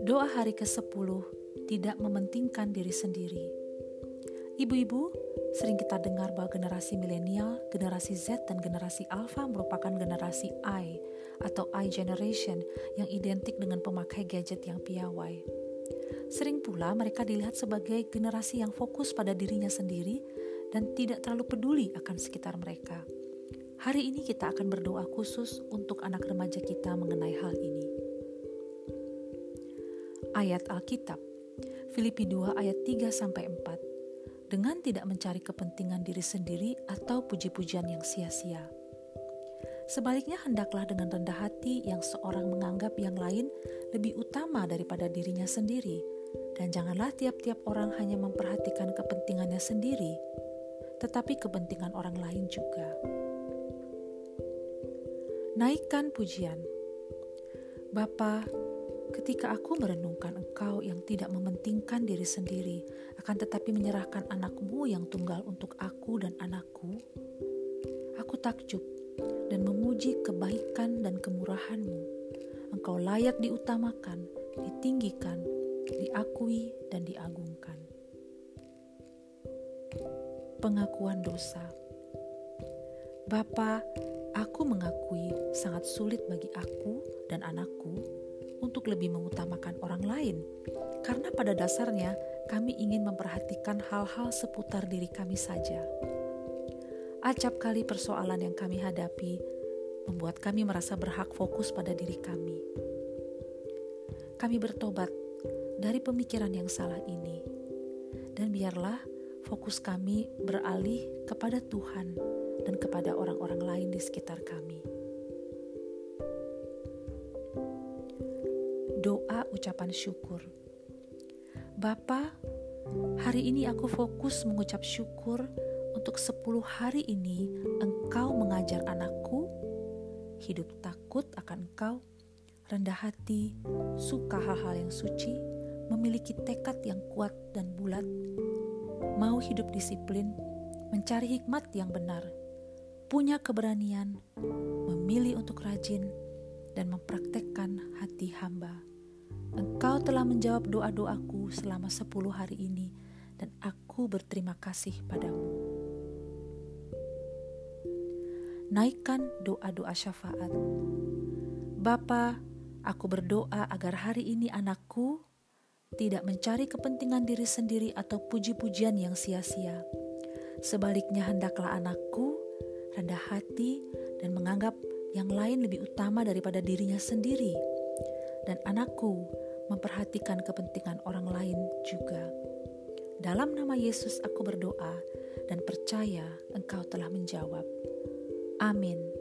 Doa hari ke-10 tidak mementingkan diri sendiri. Ibu-ibu, sering kita dengar bahwa generasi milenial, generasi Z, dan generasi Alpha merupakan generasi I atau I generation yang identik dengan pemakai gadget yang piawai. Sering pula mereka dilihat sebagai generasi yang fokus pada dirinya sendiri dan tidak terlalu peduli akan sekitar mereka. Hari ini kita akan berdoa khusus untuk anak remaja kita mengenai hal ini ayat Alkitab. Filipi 2 ayat 3 sampai 4. Dengan tidak mencari kepentingan diri sendiri atau puji-pujian yang sia-sia. Sebaliknya hendaklah dengan rendah hati yang seorang menganggap yang lain lebih utama daripada dirinya sendiri. Dan janganlah tiap-tiap orang hanya memperhatikan kepentingannya sendiri, tetapi kepentingan orang lain juga. Naikkan pujian. Bapa, Ketika aku merenungkan engkau yang tidak mementingkan diri sendiri, akan tetapi menyerahkan anakmu yang tunggal untuk aku dan anakku, aku takjub dan memuji kebaikan dan kemurahanmu. Engkau layak diutamakan, ditinggikan, diakui, dan diagungkan. Pengakuan dosa Bapa, aku mengakui sangat sulit bagi aku dan anakku untuk lebih mengutamakan orang lain, karena pada dasarnya kami ingin memperhatikan hal-hal seputar diri kami saja. Acap kali persoalan yang kami hadapi membuat kami merasa berhak fokus pada diri kami. Kami bertobat dari pemikiran yang salah ini, dan biarlah fokus kami beralih kepada Tuhan dan kepada orang-orang lain di sekitar kami. doa ucapan syukur. Bapa, hari ini aku fokus mengucap syukur untuk 10 hari ini engkau mengajar anakku hidup takut akan engkau, rendah hati, suka hal-hal yang suci, memiliki tekad yang kuat dan bulat, mau hidup disiplin, mencari hikmat yang benar, punya keberanian, memilih untuk rajin, dan mempraktekkan hati hamba. Engkau telah menjawab doa-doaku selama sepuluh hari ini dan aku berterima kasih padamu. Naikkan doa-doa syafaat. Bapa, aku berdoa agar hari ini anakku tidak mencari kepentingan diri sendiri atau puji-pujian yang sia-sia. Sebaliknya hendaklah anakku rendah hati dan menganggap yang lain lebih utama daripada dirinya sendiri. Dan anakku memperhatikan kepentingan orang lain juga. Dalam nama Yesus aku berdoa dan percaya engkau telah menjawab. Amin.